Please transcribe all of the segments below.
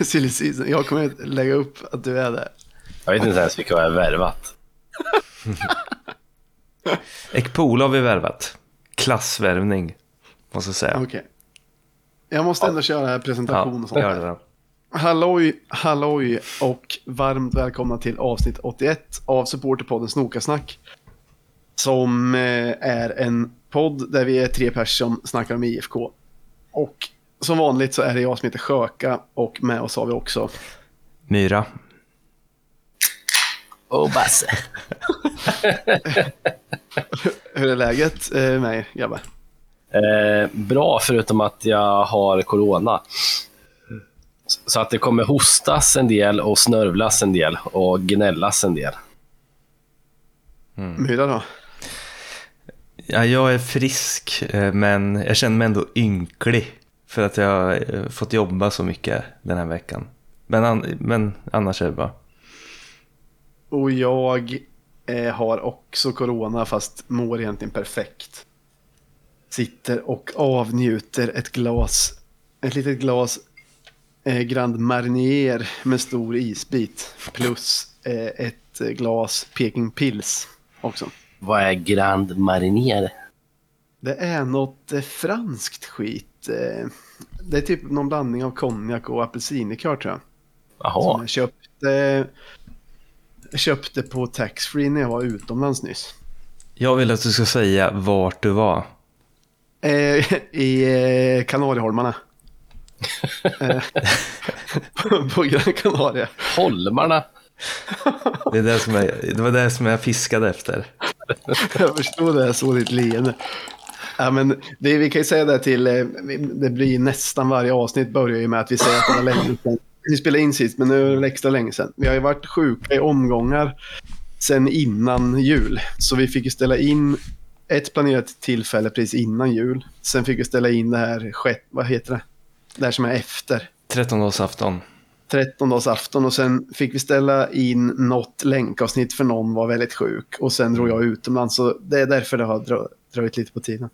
i silly season. Jag kommer att lägga upp att du är där. Jag vet inte ens vilka jag har värvat. Ekpol har vi värvat. Klassvärvning, måste jag säga. Okej. Jag måste ändå köra presentation och Ja, sånt. gör det. Halloj, halloj och varmt välkomna till avsnitt 81 av supporterpodden Snokasnack. Som eh, är en podd där vi är tre personer som snackar om IFK. Och som vanligt så är det jag som heter Sjöka och med oss har vi också Myra. Och Basse. Hur är läget eh, med er grabbar? Eh, bra, förutom att jag har corona. Så att det kommer hostas en del och snörvlas en del och gnällas en del. Myra då? Ja, jag är frisk, eh, men jag känner mig ändå ynklig. För att jag har eh, fått jobba så mycket den här veckan. Men, an men annars är det bra. Och jag eh, har också corona fast mår egentligen perfekt. Sitter och avnjuter ett glas, ett litet glas eh, Grand Marnier med stor isbit. Plus eh, ett glas Peking Pils också. Vad är Grand Marinier? Det är något eh, franskt skit. Eh, det är typ någon blandning av konjak och apelsinlikör tror jag. Som Jaha, jag köpte, köpte på taxfree när jag var utomlands nyss. Jag vill att du ska säga vart du var. Eh, I eh, Kanarieholmarna. eh, på, på Gran Canaria. Holmarna. Det, är det, som jag, det var det som jag fiskade efter. Jag förstod det, jag såg ditt leende. Ja, men det, vi kan ju säga det till, eh, det blir nästan varje avsnitt börjar ju med att vi säger att det var länge sedan. Vi spelade in sist, men nu är det extra länge sedan. Vi har ju varit sjuka i omgångar sen innan jul. Så vi fick ju ställa in ett planerat tillfälle precis innan jul. Sen fick vi ställa in det här, vad heter det? Det här som är efter. Trettondagsafton. trettondagsafton och sen fick vi ställa in något länkavsnitt för någon var väldigt sjuk och sen drog jag utomlands så det är därför det har drö- dröjt lite på tiden.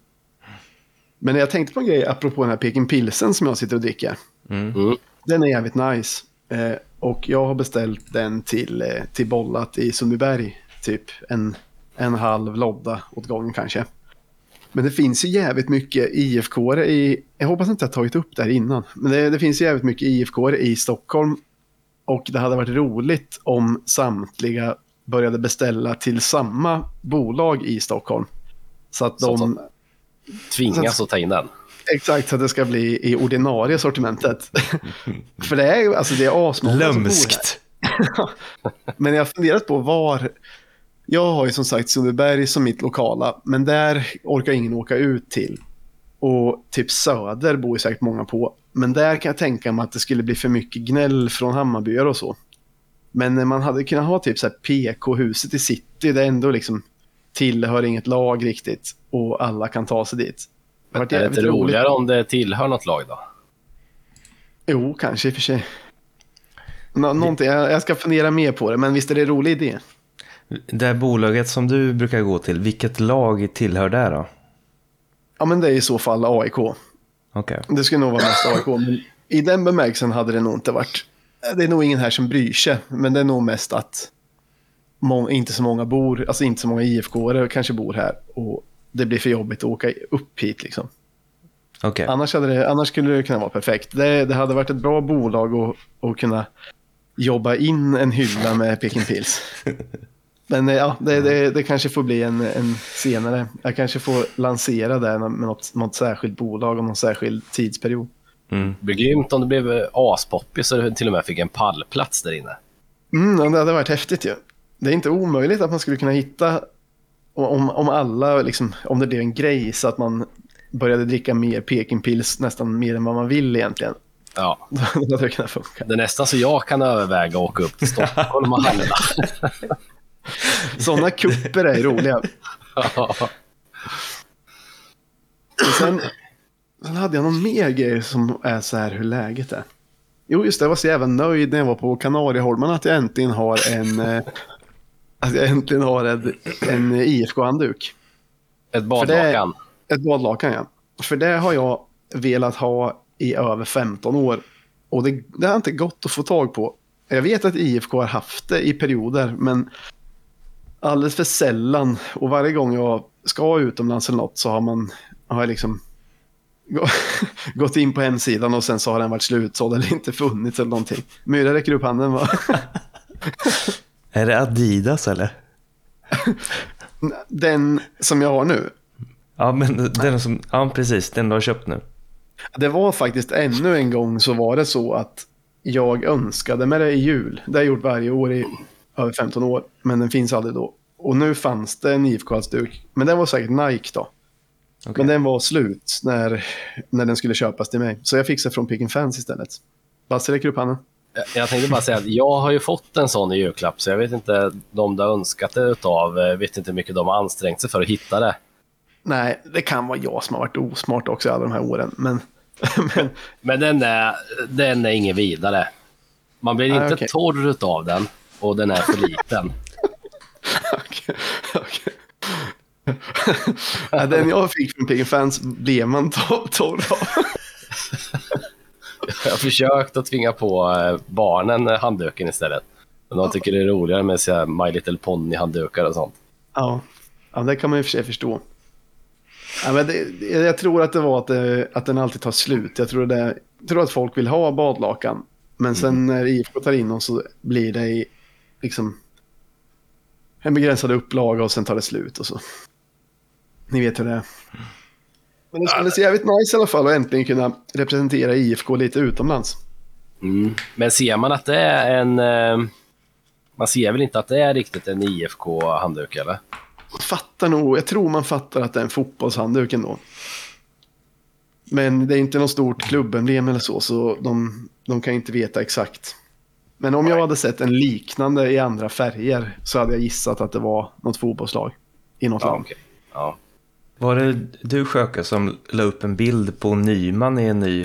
Men jag tänkte på en grej apropå den här Peking Pilsen som jag sitter och dricker. Mm. Den är jävligt nice eh, och jag har beställt den till, eh, till bollat i Sundbyberg. Typ en, en halv lodda åt gången kanske. Men det finns ju jävligt mycket ifk i, jag hoppas inte jag tagit upp det här innan, men det, det finns ju jävligt mycket ifk i Stockholm. Och det hade varit roligt om samtliga började beställa till samma bolag i Stockholm. Så att Så de, Tvingas att ta in den. exakt så att det ska bli i ordinarie sortimentet. För det är, alltså det är asmånga. Lömskt. Men jag har funderat på var... Jag har ju som sagt Sundbyberg som mitt lokala, men där orkar ingen åka ut till. Och typ Söder bor ju säkert många på. Men där kan jag tänka mig att det skulle bli för mycket gnäll från Hammarbyar och så. Men man hade kunnat ha typ så här PK-huset i city, det är ändå liksom tillhör inget lag riktigt och alla kan ta sig dit. Det varit Är det inte roligt. roligare om det tillhör något lag då? Jo, kanske i och för sig. Nå- någonting, jag, ska fundera mer på det, men visst är det en rolig idé? Det här bolaget som du brukar gå till, vilket lag tillhör det då? Ja, men det är i så fall AIK. Okej. Det skulle nog vara mest AIK, men i den bemärkelsen hade det nog inte varit. Det är nog ingen här som bryr sig, men det är nog mest att må, inte så många bor, alltså inte så många IFK-are kanske bor här och det blir för jobbigt att åka upp hit liksom. Okej. Annars, hade det, annars skulle det kunna vara perfekt. Det, det hade varit ett bra bolag att, att kunna jobba in en hylla med Peking Pils. Men eh, ja, det, det, det kanske får bli en, en senare. Jag kanske får lansera det med något, något särskilt bolag och någon särskild tidsperiod. Mm. Det blir grymt om det blev aspoppis så du till och med fick en pallplats där inne. Mm, ja, det hade varit häftigt ju. Det är inte omöjligt att man skulle kunna hitta, om, om alla, liksom, om det blev en grej så att man började dricka mer Pekingpils, nästan mer än vad man vill egentligen. Ja, Då hade det kunnat funka. det är nästan så jag kan överväga att åka upp till Stockholm och handla. Sådana kupper är roliga. Och sen, sen hade jag någon mer grej som är så här hur läget är. Jo, just det. Jag var så jävla nöjd när jag var på Kanarieholmarna att jag äntligen har en... Att jag äntligen har en, en IFK-handduk. Ett badlakan. Ett badlakan, ja. För det har jag velat ha i över 15 år. Och det, det har inte gått att få tag på. Jag vet att IFK har haft det i perioder, men alldeles för sällan. Och varje gång jag ska utomlands eller något så har man har jag liksom gå- gått in på hemsidan och sen så har den varit slutsåld eller inte funnits eller någonting. Myra räcker upp handen va? Är det Adidas eller? Den som jag har nu. Ja, men den som, ja precis, den du har köpt nu. Det var faktiskt ännu en gång så var det så att jag önskade mig det i jul. Det har jag gjort varje år i över 15 år. Men den finns aldrig då. Och nu fanns det en IFK-halsduk. Men den var säkert Nike då. Okej. Men den var slut när, när den skulle köpas till mig. Så jag fixade från Pick Fans istället. Basse räcker upp handen. Jag- tänkte bara säga att jag har ju fått en sån i julklapp, så jag vet inte de du har önskat det utav, eh, vet inte hur mycket de har ansträngt sig för att hitta det. Nej, det kan vara jag som har varit osmart också alla de här åren. Men, men Men den är, den är ingen vidare. Man blir Ah, inte okej. torr utav den och den är för liten. Okej. Ja, Den jag fick från Pick Fans blev man to- torr av. Jag har försökt att tvinga på eh, barnen eh, handduken istället. Men de tycker det är roligare med så här My Little Pony-handdukar och sånt. Ja. ja, det kan man och för sig förstå. Ja, men det, jag tror att det var att, det, att den alltid tar slut. Jag tror, det, jag tror att folk vill ha badlakan. Men sen när IFK tar in dem så blir det i, liksom en begränsad upplaga och sen tar det slut och så. Ni vet hur det är. Men det skulle se jävligt nice i alla fall att äntligen kunna representera IFK lite utomlands. Mm. Men ser man att det är en... Eh, man ser väl inte att det är riktigt en IFK-handduk eller? fattar nog, jag tror man fattar att det är en fotbollshandduk ändå. Men det är inte något stort klubbemblem eller så, så de, de kan inte veta exakt. Men om jag hade sett en liknande i andra färger så hade jag gissat att det var något fotbollslag i något Ja, land. okej. Ja. Var det du Sjöke som la upp en bild på Nyman i en ny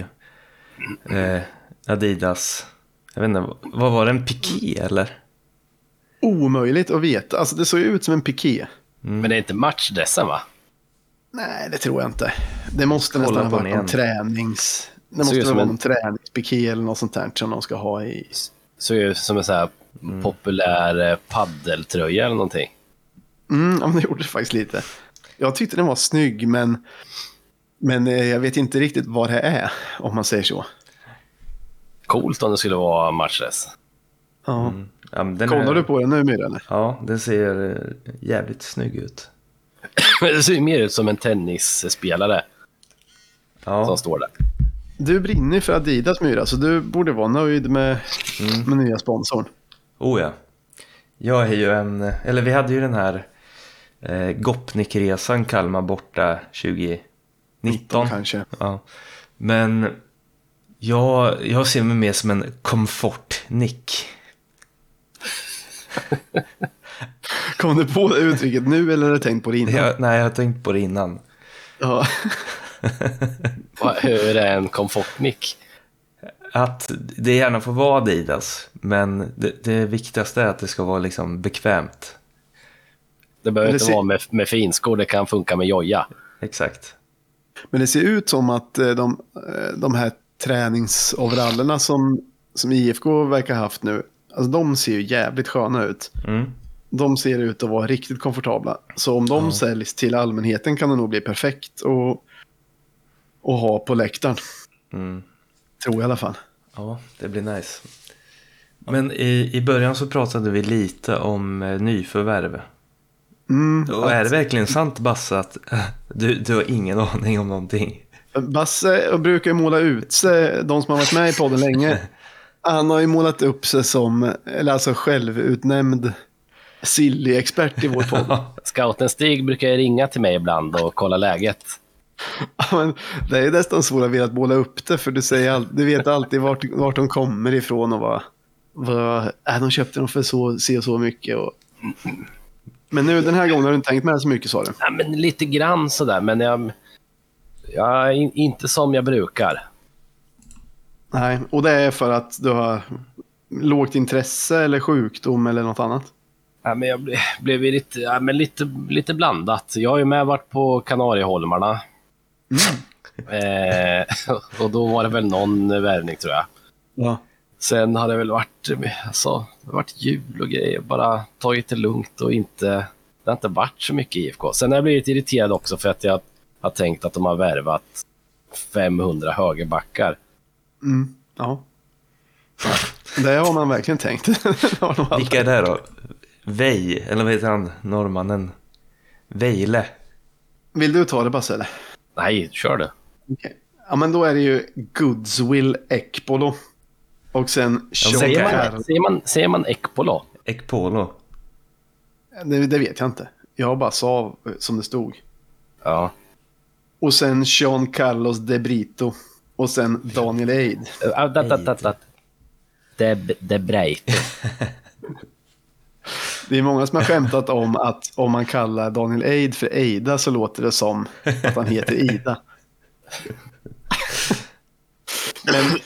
eh, Adidas? Jag vet inte, vad var det? En piké eller? Omöjligt att veta, alltså det såg ju ut som en piké. Men det är inte matchdressen va? Nej, det tror jag inte. Det måste Kolla nästan ha varit någon tränings... Det måste ut väl vara en- någon träningspiké eller något sånt där som de ska ha i... Ser ju som en så här populär eh, paddeltröja eller någonting. Mm, ja, men det gjorde det faktiskt lite. Jag tyckte den var snygg, men, men eh, jag vet inte riktigt vad det är, om man säger så. Coolt om det skulle vara matchdress. Ja. Ja, men den Kollar är, du på den nu, Myra? eller? Ja, den ser eh, jävligt snygg ut. det ser ju mer ut som en tennisspelare som Ja, står där. Du brinner för Adidas, Myra, så du borde vara nöjd med, med nya sponsorn. oh ja. Jag är ju en, eller vi hade ju den här eh, Gopnikresan Kalmar borta 2019. kanske. Ja. Men jag, jag ser mig mer som en komfortnick. Kom du på det uttrycket nu eller har du tänkt på det innan? Jag, nej, jag har tänkt på det innan. Ja. Hur är en komfortnick? Att det gärna får vara Adidas, men det, det viktigaste är att det ska vara liksom bekvämt. Det behöver det inte ser- vara med, med finskor, det kan funka med joja. Exakt. Men det ser ut som att eh, de, eh, de här träningsoverallerna som, som IFK verkar ha haft nu, alltså de ser ju jävligt sköna ut. Mm. De ser ut att vara riktigt komfortabla. Så om de säljs till allmänheten kan det nog bli perfekt att, att ha på läktaren. Mm. Tror jag i alla fall. Ja, det blir nice. Men i, i början så pratade vi lite om eh, nyförvärv. Mm, Och är det verkligen sant Basse att eh, du, du har ingen aning om någonting? Basse brukar ju måla ut sig, de som har varit med i podden länge. Han har ju målat upp sig som, eller alltså självutnämnd silly-expert i vår podd. Scouten Stig brukar ringa till mig ibland och kolla läget. Men det är nästan svårt att vilja måla upp det, för du, säger all, du vet alltid vart, vart de kommer ifrån och vad, vad äh, de köpte dem för så, se och så mycket. Och... Men nu den här gången har du inte tänkt med så mycket sa du. Ja, men lite grann sådär, men jag, jag inte som jag brukar. Nej, och det är för att du har lågt intresse eller sjukdom eller något annat. Ja, men jag ble, blev ju lite, ja, men lite, lite blandat. Jag har ju med varit på Kanarieholmarna. Eh, och då var det väl någon värvning tror jag. Ja. Sen har det väl varit, alltså, det har varit jul och grejer. Bara tagit det lugnt och inte... Det har inte varit så mycket IFK. Sen har jag blivit irriterad också för att jag har tänkt att de har värvat 500 högerbackar. Mm. ja. Det har man verkligen tänkt. Vilka är det då? Vej, eller vad heter han, norrmannen? Vejle. Vill du ta det Basse eller? Nej, kör det. Okej. Ja men då är det ju Goodswill Ekpolo. Och sen Sean Säger man, säger man, säger man Ekpolo? Ekpolo. Det, det vet jag inte. Jag bara sa som det stod. Ja. Och sen Sean Carlos De Brito. Och sen Daniel Eid. Uh, dat, dat, dat, dat. De, de Breito. Det är många som har skämtat om att om man kallar Daniel Eid för Eida så låter det som att han heter Ida. Men,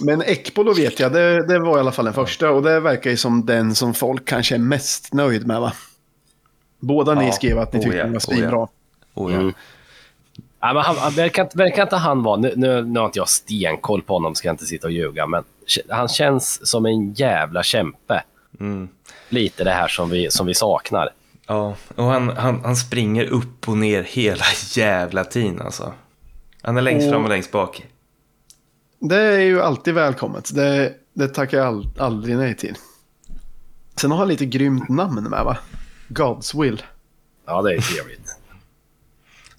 men Ekpolo vet jag, det, det var i alla fall den första och det verkar ju som den som folk kanske är mest nöjd med va? Båda ni Ja, skrev att ni oh tyckte ja, den var oh ja. svinbra. Oh, ja. Mm. Ja, men han, han, verkar, verkar inte han vara, nu, nu, nu har inte jag stenkoll på honom, ska jag inte sitta och ljuga, men han känns som en jävla kämpe. Mm. Lite det här som vi, som vi saknar. Ja, och han, han, han springer upp och ner hela jävla tiden alltså. Han är längst Och- fram och längst bak. Det är ju alltid välkommet. Det, det tackar jag all, aldrig nej till. Sen har han lite grymt namn med va? God's Will. Ja, det är trevligt.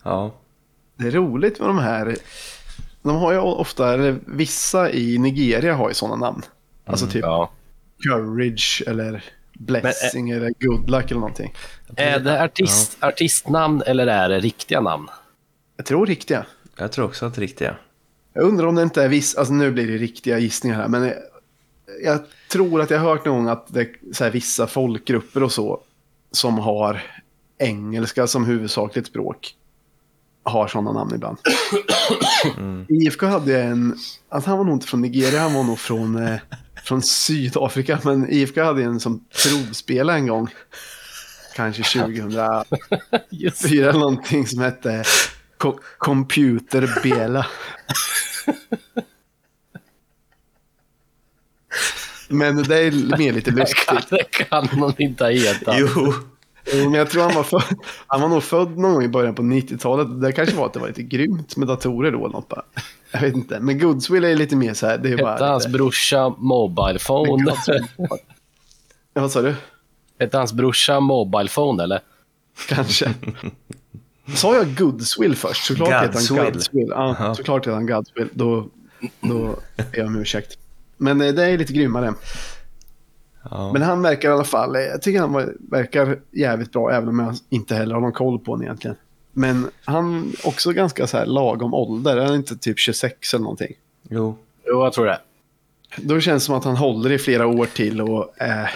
Ja, Det är roligt med de här. De har ju ofta, eller vissa i Nigeria har ju sådana namn. Alltså typ Ja. Courage eller Blessing eller Good Luck eller någonting. Är det artist, artistnamn eller är det riktiga namn? Jag tror riktiga. jag tror också att det är riktiga. Jag undrar om det inte är vissa, alltså nu blir det riktiga gissningar här, men jag, jag tror att jag har hört någon gång att det är vissa folkgrupper och så som har engelska som huvudsakligt språk har sådana namn ibland. IFK hade en, alltså han var nog inte från Nigeria, han var nog från, eh, från Sydafrika, men IFK hade en som provspelade en gång, kanske 2004 Just. eller någonting som hette Co- Computer Bela. Men det är mer lite lustigt. Det kan man inte heta. Jo, Jo, Men jag tror han var, född, han var nog född någon gång i början på 90-talet. Det kanske var att det var lite grymt med datorer då något bara. Jag vet inte. Men Goodswill är lite mer så här. Det är Hette bara hans lite, brorsa Mobile Phone? Goodswill. Ja, vad sa du? Hette hans brorsa Mobile Phone eller? Kanske. Sa jag Goodswill först? Såklart heter han Godswill. Ja, Ja. såklart heter han Godswill. Då, då är jag om ursäkt. Men eh, det är lite grymmare. ja. Men han verkar i alla fall, eh, jag tycker han verkar jävligt bra, även om jag inte heller har någon koll på honom egentligen. Men han är också ganska så här lagom ålder, är han inte typ 26 eller någonting? jo. Jo, jag tror det. Då känns det som att han håller i flera år till och eh,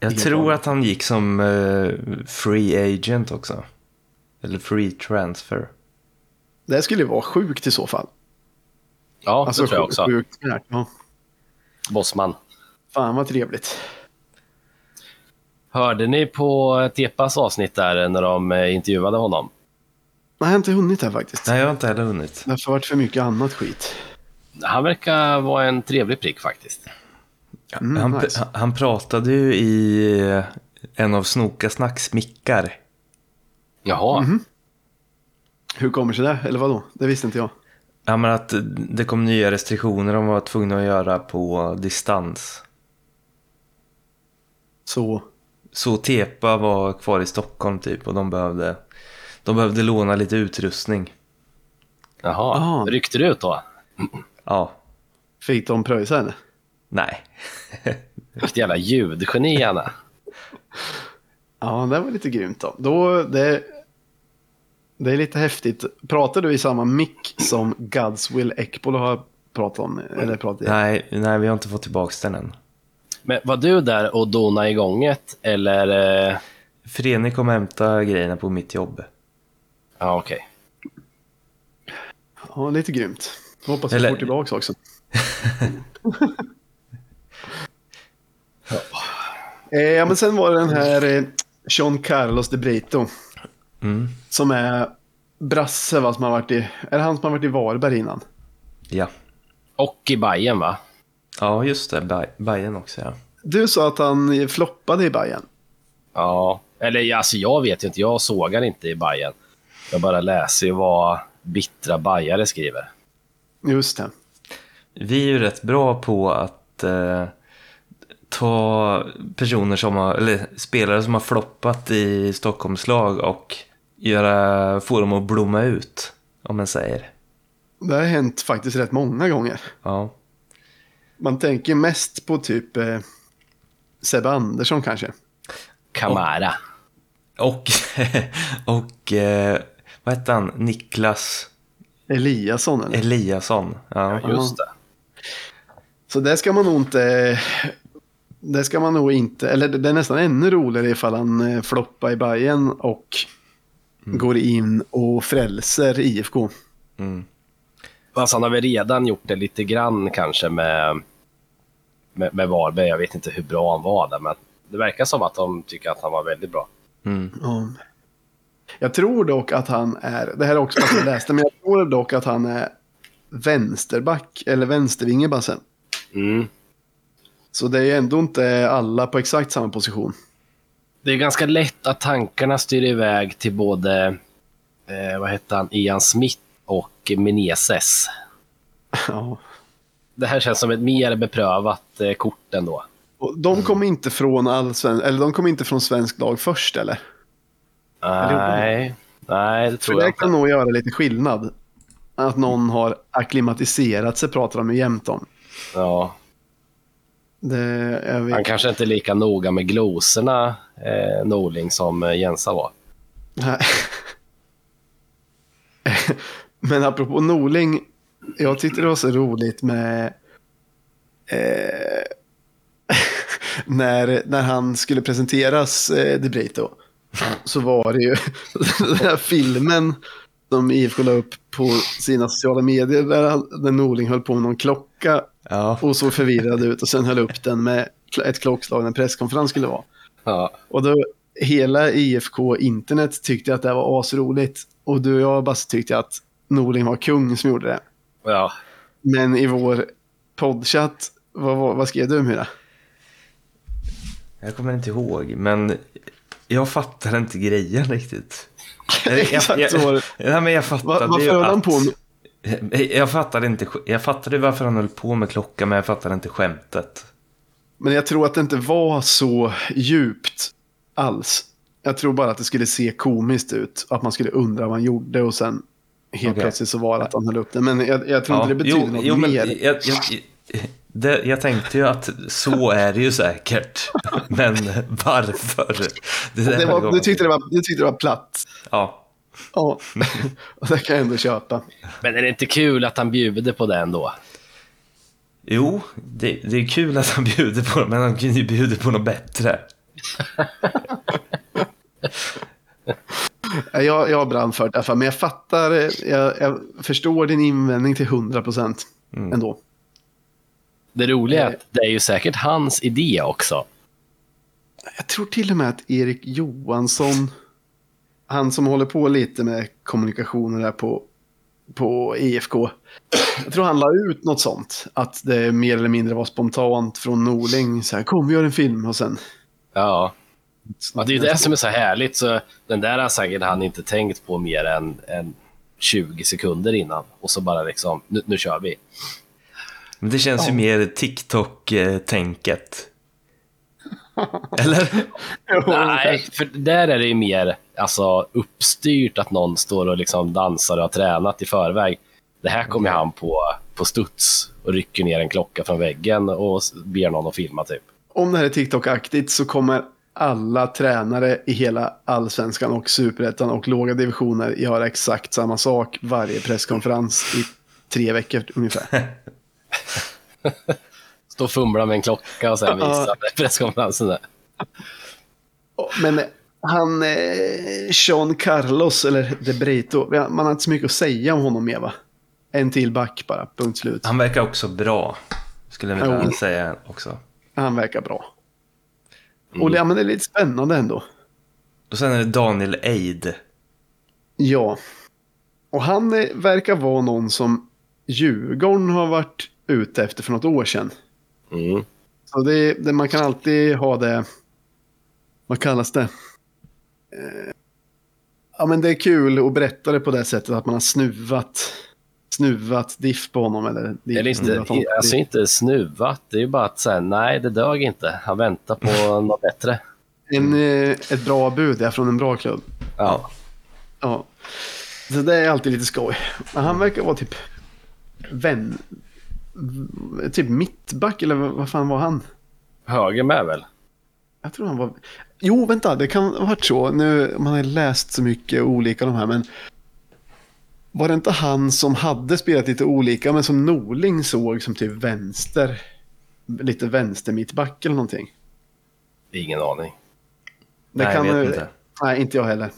Jag tror aning. att han gick som eh, free agent också. Eller free transfer. det skulle ju vara sjukt i så fall. Ja, Alltså det tror jag också. Sjukt. Ja. Bossman. Fan vad trevligt. Hörde ni på Tepas avsnitt där när de eh, intervjuade honom? Nej, jag har inte hunnit här faktiskt. Nej, jag har inte heller hunnit. Det har varit för mycket annat skit. Han verkar vara en trevlig prick faktiskt. Mm, han, nice. han- han pratade ju i eh, en av Snoka Snacks mickar. Jaha, Mhm. Hur kommer sig det? Eller vadå? Det visste inte jag. Ja, men att det kom nya restriktioner de var tvungna att göra på distans. Så, Så Tepa var kvar i Stockholm typ och de behövde, de behövde låna lite utrustning. jaha. Ah. Ryckte du ut då? Ja, fick de pröjsa henne? nej. Vilket jävla ljudgeni är. Ja, det var lite grymt då. då det, det är lite häftigt. Pratar du i samma mick som Godswill Ekpolo har pratat om? Eller pratat i? nej, nej, vi har inte fått tillbaka den än. Men var du där och donade igång ett eller? Eh... Freni kom och hämta grejerna på mitt jobb. Ja, okej. Ja, lite grymt. Jag hoppas vi Eller- får tillbaka också. Eh, Ja, men sen var det den här eh, Sean Carlos de Brito. Mm, Som är brasse va, som har varit i... Är det han som har varit i Varberg innan? ja. Och i Bajen va? Ja, just det. Baj- Bajen också, ja. Du sa att han floppade i Bayern. Ja, eller alltså jag vet ju inte. Jag sågar inte i Bayern. Jag bara läser ju vad bittra bajare skriver. Just det. Vi är ju rätt bra på att eh, ta personer som har, eller spelare som har floppat i Stockholmslag och göra, få dem att blomma ut, om man säger. Det har hänt faktiskt rätt många gånger. Ja, Man tänker mest på typ eh, Sebbe Andersson kanske. Kamara. och, och eh, vad hette han, Niklas Eliasson eller? Eliasson. Ja. Just det. Så det ska man nog inte... Det ska man nog inte... Eller det är nästan ännu roligare ifall han eh, floppar i Bayern och går in och frälser IFK. Mm. Fast han har väl redan gjort det lite grann kanske med, med, med Varberg. Jag vet inte hur bra han var där, men det verkar som att de tycker att han var väldigt bra. Mm. Ja. Jag tror dock att han är... Det här är också att jag läste, men jag tror dock att han är vänsterback eller vänstervinge. Mm. Så det är ändå inte alla på exakt samma position. Det är ganska lätt att tankarna styr iväg till både, eh, vad hette han, Ian Smith och Meneses. Ja. Det här känns som ett mer beprövat eh, kort ändå. Och de kom inte från allsven... Eller de kom inte från svensk lag först eller? Nej, nej det För tror jag det inte. kan nog göra lite skillnad. Att någon har akklimatiserat sig pratar de ju jämt om. Ja, Det, han kanske inte är lika noga med glosorna, eh, Norling, som eh, Jensa var. Nej. Men apropå Norling. Jag tyckte det var så roligt med... Eh, när, när han skulle presenteras, eh, De Brito. Så var det ju den här filmen som IFK la upp på sina sociala medier. Där, där Norling höll på med någon klocka Ja. och såg förvirrad ut. Och sen höll upp den med ett klockslag när en presskonferens skulle vara. Ja, Och då hela IFK internet tyckte att det var asroligt. Och du och jag bara tyckte att Norling var kung som gjorde det. ja. Men i vår poddchatt, vad, vad, vad skrev du Myra? Jag kommer inte ihåg, men jag fattar inte grejen riktigt. Jag, Exakt så var det. Nej, men jag Va, fattade varför ju höll han på med? Jag fattade inte, jag fattade varför han höll på med klockan, men jag fattade inte skämtet. Men jag tror att det inte var så djupt alls. Jag tror bara att det skulle se komiskt ut. Att man skulle undra vad han gjorde och sen helt Okej. plötsligt så var det att han höll upp det. Men jag, jag tror inte det betyder jo, något jo, mer. jag, jag, det, jag tänkte ju att så är det ju säkert. Men varför? Det, Det var, du, tyckte det var, du tyckte det var platt. Ja. Ja, och det kan jag ändå köpa. Men är det inte kul att han bjuder på det ändå? Jo, det, det är kul att han bjuder på det, men han kunde ju bjuda på något bättre. Jag, jag brann för det, i alla fall, men jag fattar, jag, jag förstår din invändning till 100 procent ändå. Det roliga är att det är ju säkert hans idé också. Jag tror till och med att Erik Johansson, han som håller på lite med kommunikationer där på, på IFK, jag tror han la ut något sånt. Att det mer eller mindre var spontant från Norling. Så här, kom vi gör en film och sen... Ja. ja, det är ju det som är så härligt. Så den där har säkert han inte tänkt på mer än, än 20 sekunder innan. Och så bara liksom, nu, nu kör vi. Men det känns ju mer TikTok-tänket. Eller? Nej, för där är det ju mer alltså, uppstyrt att någon står och liksom dansar och har tränat i förväg. Det här kommer han på, på studs och rycker ner en klocka från väggen och ber någon att filma typ. Om det här är TikTok-aktigt så kommer alla tränare i hela allsvenskan och superettan och låga divisioner göra exakt samma sak varje presskonferens i tre veckor ungefär. Stå och fumla med en klocka och sen visa presskonferensen där. Men han, eh, Sean Carlos, eller De Brito, man har inte så mycket att säga om honom mer va? En till back bara, punkt slut. Han verkar också bra, skulle jag vilja säga också. Han verkar bra. Och det, ja, men det är lite spännande ändå. Och sen är det Daniel Eid. Ja. Och han eh, verkar vara någon som Djurgården har varit ute efter för något år sedan. Mm. Så det, det, man kan alltid ha det, vad kallas det? Eh, ja men det är kul att berätta det på det sättet att man har snuvat, snuvat diff på honom. Eller, Eller inte, snuvat honom. alltså inte snuvat, det är ju bara att säga nej, det dög inte. Han väntar på något bättre. En, eh, ett bra bud är från en bra klubb. Ja. Ja. Så det är alltid lite skoj. Men han verkar vara typ vän. Typ mittback eller vad fan var han? Höger med väl? Jag tror han var... Jo, vänta, det kan ha varit så. Nu, man har läst så mycket olika de här, men... Var det inte han som hade spelat lite olika, men som Norling såg som typ vänster? Lite vänster mittback eller någonting? Ingen aning. Det Nej, kan, jag vet inte. Nej, inte jag heller.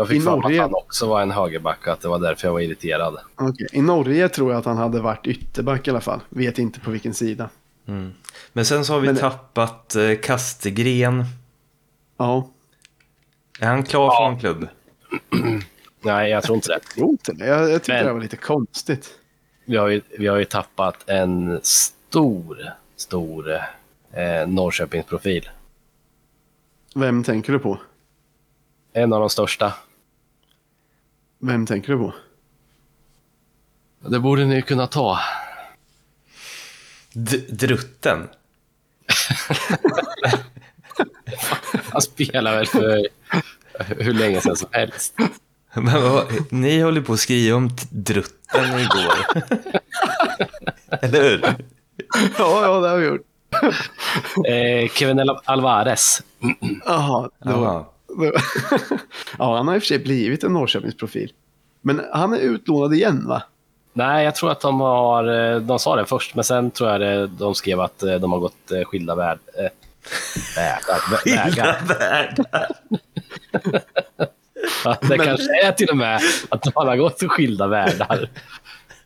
Jag fick I för Norge- att han också var en högerback och att det var därför jag var irriterad. Okej. I Norge tror jag att han hade varit ytterback i alla fall. Vet inte på vilken sida. Men sen så har vi Men- tappat eh, Kastegren. Ja, Är han klar Ja. för en klubb? Nej, jag tror inte det. jo, inte det. Jag, jag tyckte Men- det var lite konstigt. Vi har ju, vi har ju tappat en stor, stor eh, Norrköpingsprofil. Vem tänker du på? En av de största. Vem tänker du på? Det borde ni kunna ta. D- drutten. Han spelar väl för hur länge sedan som helst. Men vad, ni håller på att skriva om drutten igår. Eller hur? Ja, ja, det har vi gjort. Eh, Kevin Al- Alvarez. Jaha, det var... Ja. ja, han har i och för sig blivit en Norrköpingsprofil. Men han är utlånad igen, va? Nej, jag tror att de har, eh, de sa det först, men sen tror jag det, de skrev att eh, de har gått eh, skilda värld, eh, vägar. vä- vägar. Skilda. Ja, det kanske är till och med att de har gått skilda världar.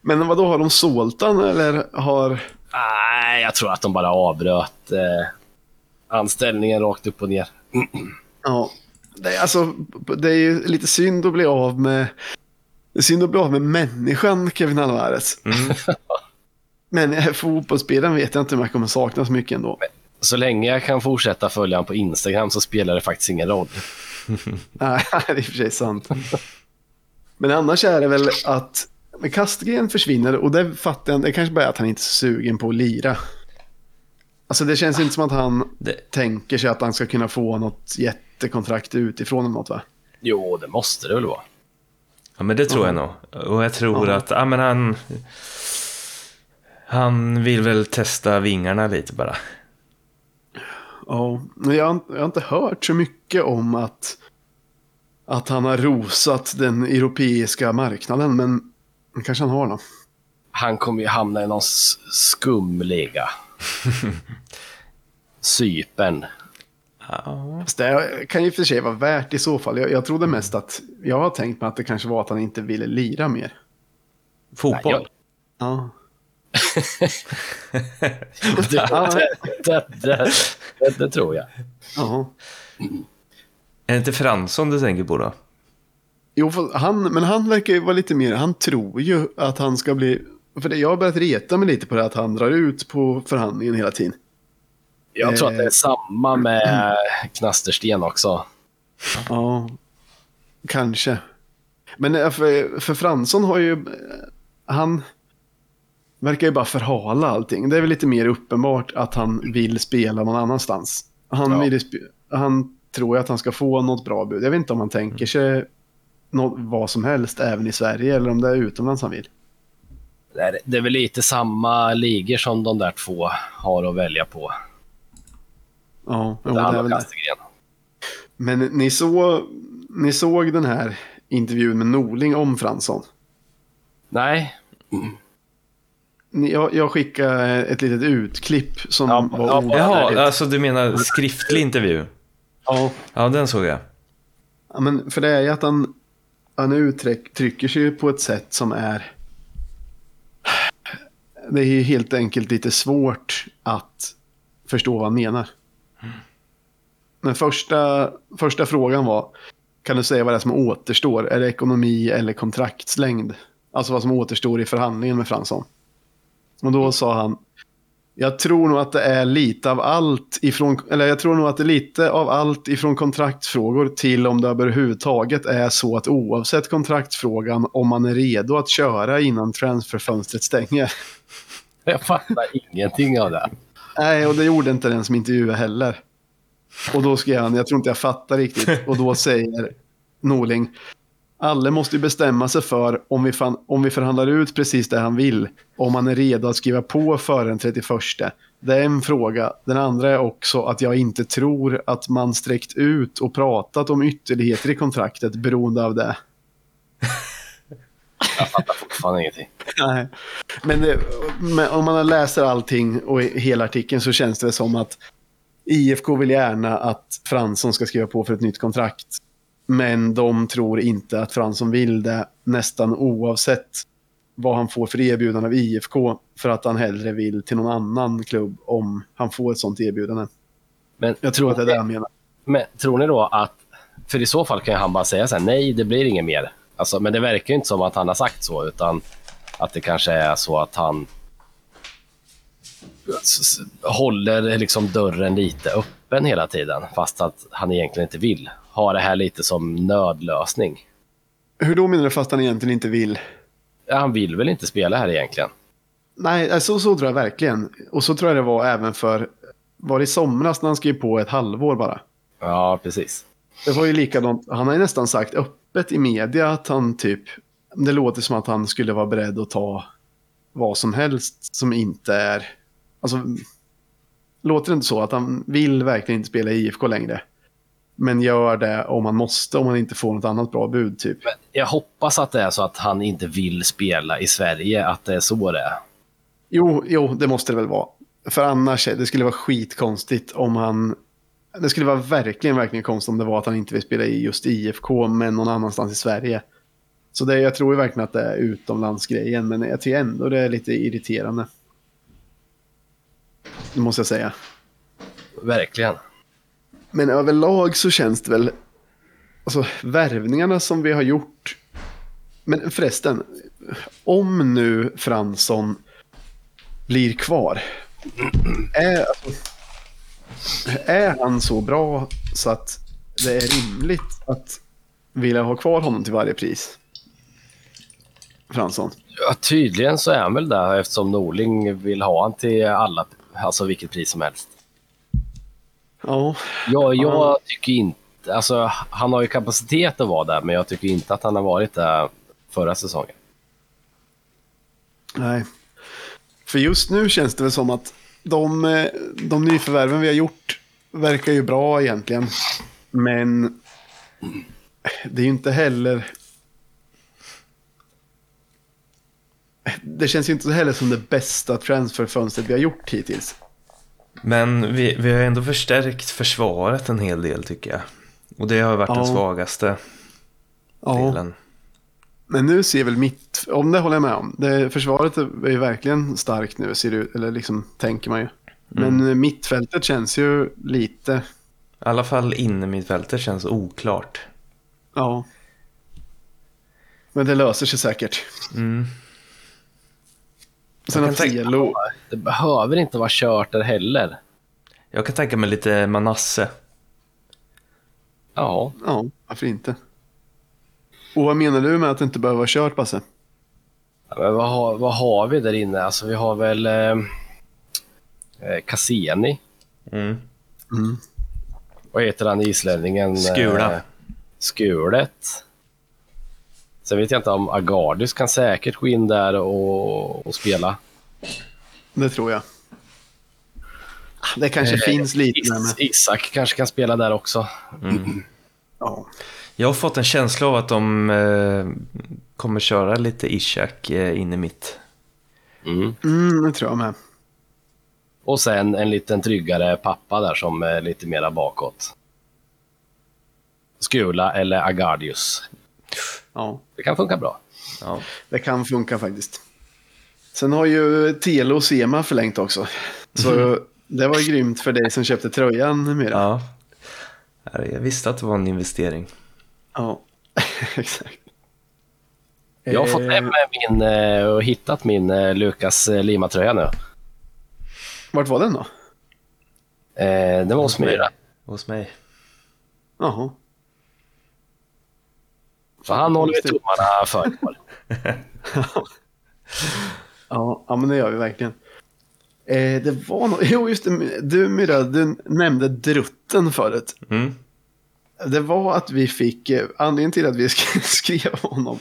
Men vad då har de sålt han eller har... Nej, jag tror att de bara avbröt eh, anställningen rakt upp och ner. Ja, det är, alltså, det är ju lite synd att bli av med... Det är synd att bli av med människan Kevin Alvarez. Mm. Men eh, fotbollsspelaren vet jag inte om jag kommer sakna så mycket ändå. Så länge jag kan fortsätta följa honom på Instagram så spelar det faktiskt ingen roll. Nej, det är i och för sig sant. Men annars är det väl att men Kastgren försvinner och det fattar jag Det kanske bara är att han inte är så sugen på att lira. Alltså det känns inte som att han Det, tänker sig att han ska kunna få något jättekontrakt utifrån eller något va? Jo, det måste det väl vara. ja, men det tror jag nog. Och jag tror Ja. att ja, men han... Han vill väl testa vingarna lite bara. Ja, men jag, har- jag har inte hört så mycket om att, att han har rosat den europeiska marknaden, men kanske han har då. Han kommer ju hamna i någon s- skumliga. Cypern. Ja. Fast det kan ju för sig vara värt i så fall. Jag, jag trodde mest att, jag har tänkt mig att det kanske var att han inte ville lira mer. Fotboll. Nej, Ja. Det, det, det, det, det, det tror jag. Ja. Är det inte Fransson du tänker på då? Jo, han, men han verkar ju vara lite mer, han tror ju att han ska bli, för det, jag har börjat reta mig lite på det att han drar ut på förhandlingen hela tiden. Jag tror att det Eh. är samma med Knastersten också. Ja, kanske. Men eh, för, för Fransson har ju, eh, han verkar ju bara förhala allting. Det är väl lite mer uppenbart att han vill spela någon annanstans. Han, Ja. vill, han tror ju att han ska få något bra bud. Jag vet inte om han tänker sig något, vad som helst även i Sverige eller om det är utomlands han vill. Det är, väl lite samma ligor som de där två har att välja på. Ja, Det det är väl det. Men ni, så, ni såg den här intervjun med Norling om Fransson? Nej, Ni- Jag, jag skickade ett litet utklipp som Ja, var ja. Jaha, alltså du menar skriftlig intervju? Ja, Ja, den såg jag. Ja, men för det är ju att han, han uttrycker sig på ett sätt som är... Det är ju helt enkelt lite svårt att förstå vad han menar. Men första, första frågan var, kan du säga vad det är som återstår? Är det ekonomi eller kontraktslängd? Alltså vad som återstår i förhandlingen med Fransson. Och då sa han, Jag tror nog att det är lite av allt ifrån, eller jag tror nog att det är lite av allt ifrån kontraktsfrågor till om det överhuvudtaget är så att oavsett kontraktsfrågan om man är redo att köra innan transferfönstret stänger. Jag fattar ingenting av det. Nej, och det gjorde inte den som intervjuade heller. Och då skrev han, jag tror inte jag fattar riktigt. Och då säger Norling, alla måste ju bestämma sig för om vi, fan, om vi förhandlar ut precis det han vill. Om han är redo att skriva på före den 31. Det är en fråga. Den andra är också att jag inte tror att man sträckt ut och pratat om ytterligheter i kontraktet beroende av det. Jag fattar fortfarande ingenting. Nej. Men, det, men om man läser allting och hela artikeln så känns det som att IFK vill gärna att Fransson ska skriva på för ett nytt kontrakt. Men de tror inte att Fransson vill det nästan oavsett vad han får för erbjudande av IFK för att han hellre vill till någon annan klubb om han får ett sånt erbjudande. Men, Jag tror att det är det han menar. men tror ni då att... För i så fall kan han bara säga så här, nej, det blir inget mer. Alltså, men det verkar ju inte som att han har sagt så, utan att det kanske är så att han håller liksom dörren lite öppen hela tiden, fast att han egentligen inte vill. Ha det här lite som nödlösning. Hur då menar du fast han egentligen inte vill? Ja, Han vill väl inte spela här egentligen? Nej, alltså, så tror jag verkligen. Och så tror jag det var även för... Var det i somras när han skrev på ett halvår bara? Ja, precis. Det var ju likadant. Han har ju nästan sagt öppet i media att han typ... Det låter som att han skulle vara beredd att ta vad som helst som inte är... Alltså, låter det inte så att han vill verkligen inte spela i IFK längre? Men gör det om han måste, om han inte får något annat bra bud typ. Men jag hoppas att det är så att han inte vill spela i Sverige, att det är så det är. Jo, jo, det måste det väl vara. För annars, det skulle vara skitkonstigt om han... Det skulle vara verkligen, verkligen konstigt om det var att han inte vill spela i just IFK, men någon annanstans i Sverige. Så det, jag tror ju verkligen att det är utomlandsgrejen, men jag tycker ändå det är lite irriterande. Det måste jag säga. Verkligen. Men överlag så känns det väl... Alltså värvningarna som vi har gjort. Men förresten, om nu Fransson blir kvar. Är, alltså, är han så bra så att det är rimligt att vilja ha kvar honom till varje pris? Fransson. Ja, tydligen så är han väl där eftersom Norling vill ha han till alla, alltså vilket pris som helst. Ja, Jag, jag tycker inte, alltså han har ju kapacitet att vara där, men jag tycker inte att han har varit där förra säsongen. nej. För just nu känns det väl som att de, eh, de nyförvärven vi har gjort verkar ju bra egentligen. Men det är ju inte heller... Det känns ju inte heller som det bästa transferfönstret vi har gjort hittills. Men vi, vi har ändå förstärkt försvaret en hel del tycker jag. Och det har varit Ja. den svagaste delen. Men nu ser väl mitt, om det håller jag med om. Det, försvaret är ju verkligen starkt nu, ser det ut, eller liksom tänker man ju. Men eh, mittfältet känns ju lite, I alla fall inne mittfältet känns oklart. ja. Men det löser sig säkert. Mm. Sen tänka- Telo, Det behöver inte vara kört där heller. Jag kan tänka mig lite Manasse. Ja, ja, varför inte? Och vad menar du med att det inte behöver vara kört, Basse? men vad har, vad har vi där inne? Alltså vi har väl eh, eh, Cassini. Mm. Vad heter han islänningen? Skula. Eh, Skulet. Sen vet jag inte om Agardis kan säkert gå in där och, och spela. Det tror jag. Det kanske Eh, finns lite Is. Isak kanske kan spela där också. Ja. Jag har fått en känsla av att de eh, kommer köra lite Ishak eh, in i mitt. Mm. Mm, det tror jag med. Och sen en liten tryggare pappa där som är lite mera bakåt. Skula eller Agardius. Ja, Det kan funka bra. Ja. det kan funka faktiskt. Sen har ju Telo och Sema förlängt också. Så det var grymt för dig som köpte tröjan numera. ja. Jag visste att det var en investering. Ja, exakt. Jag har fått hem min eh, och hittat min eh, Lukas eh, Lima-tröja nu. Vart var den då? Eh, det var hos Myra. Hos mig. Jaha. Så han håller vi tummarna för. Ja, ja, men det gör vi verkligen. Eh, det var något, jo just det, du Myra, du nämnde drutten förut. Mm. Det var att vi fick, eh, anledningen till att vi sk- skrev honom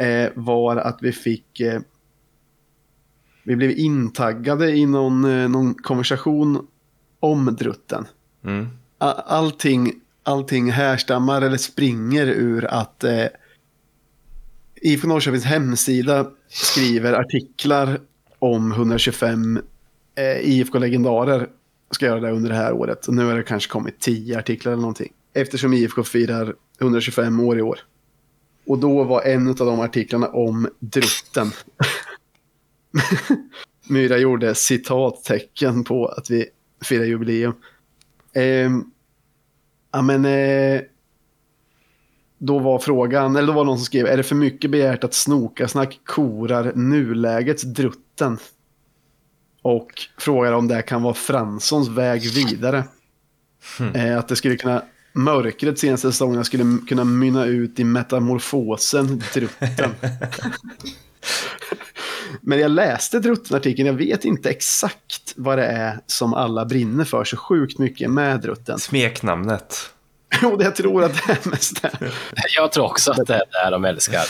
eh, var att vi fick, eh, vi blev intaggade i någon, eh, någon konversation om drutten. Mm. Allting, allting härstammar eller springer ur att eh, IFK Norrköpings hemsida skriver artiklar om 125 eh, IFK-legendarer. Ska göra det under det här året. Och nu har det kanske kommit 10 artiklar eller någonting. Eftersom IFK firar 125 år i år. Och då var en av de artiklarna om drutten. Myra gjorde citattecken på att vi firar jubileum. Ehm, ja, men, eh, då var frågan, eller då var någon som skrev, är det för mycket begärt att Snokasnack korar nulägets drutten? Och frågar om det kan vara Franssons väg vidare. Eh, att det skulle kunna, mörkret senaste säsongerna skulle kunna mynna ut i metamorfosen drutten. Men jag läste Drutten-artikeln, jag vet inte exakt vad det är som alla brinner för så sjukt mycket med Drutten. Smeknamnet. Jo, det jag tror att det är mest det. Jag tror också att det är det de älskar.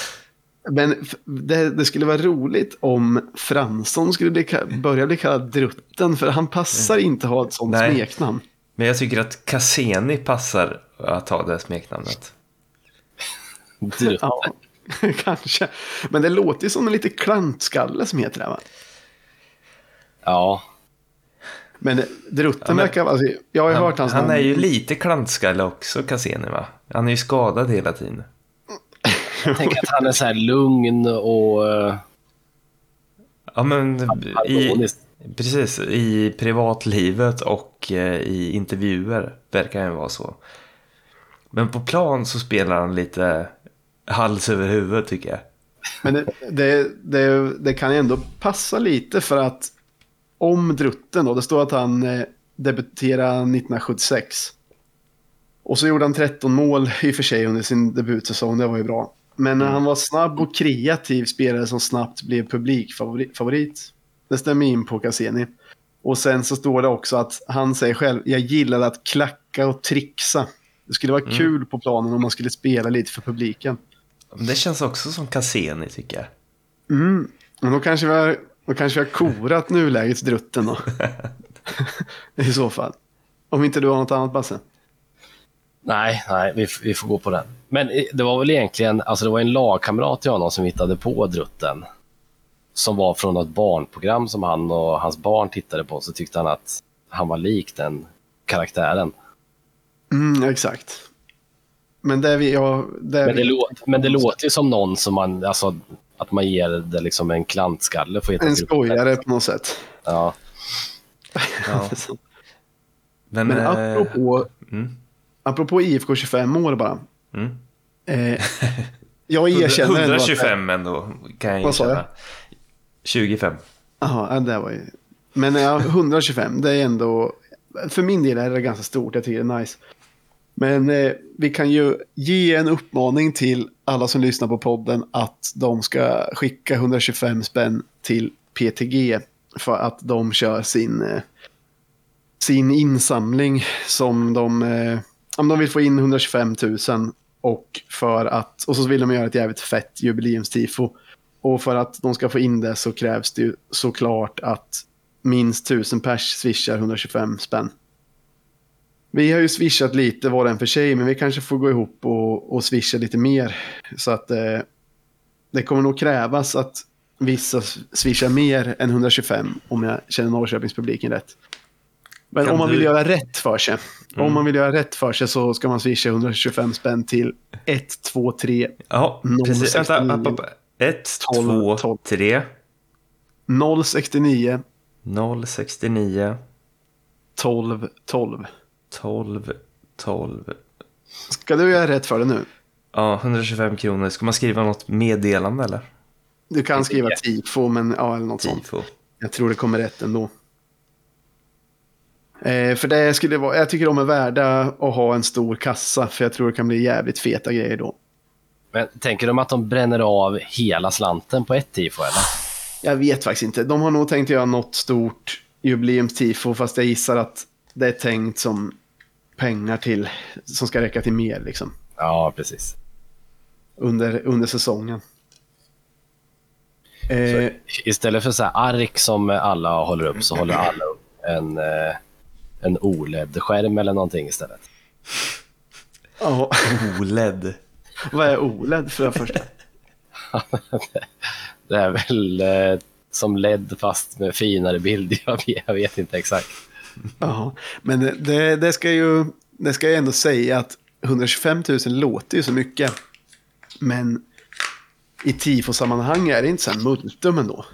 Men det, det skulle vara roligt om Fransson skulle bli, börja bli kallad Drutten, för han passar inte ha ett sånt Nej. smeknamn. Men jag tycker att Cassini passar att ha det smeknamnet. Drutten. Ja, kanske. Men det låter ju som en lite klantskalle som heter det, va? Ja. Men Drutten Ja, men- verkar... Alltså, jag har ju Han, hört hans han namn. är ju lite klantskalle också, Cassini va? Han är ju skadad hela tiden. Jag tänker att han är så här lugn och uh, Ja men i. precis, i privatlivet och eh, i intervjuer verkar han vara så. Men på plan så spelar han lite hals över huvud tycker jag. Men det, det, det, det kan ju ändå passa lite för att om Drutten då, det står att han eh, debuterade 1976. Och så gjorde han 13 mål i och för sig under sin debutsäsong, det var ju bra. Men han var snabb och kreativ spelare som snabbt blev publikfavorit. Det stämmer in på Cassini. Och sen så står det också att han säger själv, jag gillade att klacka och trixa. Det skulle vara kul på planen om man skulle spela lite för publiken. Men Det känns också som Cassini tycker jag. Mm. Men då kanske vi har, då kanske vi har korat nulägets drutten då. I så fall. Om inte du har något annat Basse. Nej, nej vi, vi får gå på den. Men eh, det var väl egentligen, alltså det var en lagkamrat till honom som hittade på Drutten. Som var från något barnprogram som han och hans barn tittade på. Så tyckte han att han var lik den karaktären. Mm, exakt. Men det vi, ja, det Men det, vi, lå- men det låter ju som någon som man, alltså att man ger det liksom en klantskalle. Heta en skojare på något sätt. Ja. Ja. Men, Men eh, apropå, mm, apropå IFK 25 år bara. mm. Eh, jag erkänner ändå att... 125 ändå kan jag Vad sa erkänna. 25. Jaha, ja, det var ju... Men ja, 125, det är ändå... För min del är det ganska stort, jag tycker det är nice. Men eh, vi kan ju ge en uppmaning till alla som lyssnar på podden att de ska skicka 125 spänn till PTG för att de kör sin, eh, sin insamling som de... Eh, om de vill få in 125 000 och för att... Och så vill de göra ett jävligt fett jubileumstifo. Och för att de ska få in det så krävs det ju såklart att minst 1000 pers swishar 125 spänn. Vi har ju swishat lite var och en för sig, men vi kanske får gå ihop och, och swisha lite mer. Så att eh, det kommer nog krävas att vissa swishar mer än 125 om jag känner Norrköpingspubliken rätt. Men Kan om man du- vill göra rätt för sig. Mm. Om man vill göra rätt för sig så ska man swisha 125 spänn till 123 Ja, precis. Vänta, app. 1, Tolv, 2, tolv. 3, 069 0, 69, 12 12. 12, 12. Ska du göra rätt för det nu? Ja, 125 kronor. Ska man skriva något meddelande eller? Du kan skriva tifo, men ja, eller något sånt. Tifo. Jag tror det kommer rätt ändå. Eh, för det skulle vara, jag tycker de är värda att ha en stor kassa, för jag tror det kan bli jävligt feta grejer då. Men tänker de att de bränner av hela slanten på ett tifo eller? Jag vet faktiskt inte. De har nog tänkt göra något stort jubileumstifo, fast jag gissar att det är tänkt som pengar till, som ska räcka till mer liksom. Ja, precis. Under, under säsongen. Eh, Så istället för så här ark som alla håller upp så håller alla upp en, eh, en OLED-skärm eller någonting istället. ja, OLED. vad är OLED för det första? Det är väl eh, som LED fast med finare bild. Jag vet, jag vet inte exakt. Ja, men det, det, ska ju, det ska ju ändå säga att 125 000 låter ju så mycket. Men i tifo-sammanhang är det inte så här multum ändå.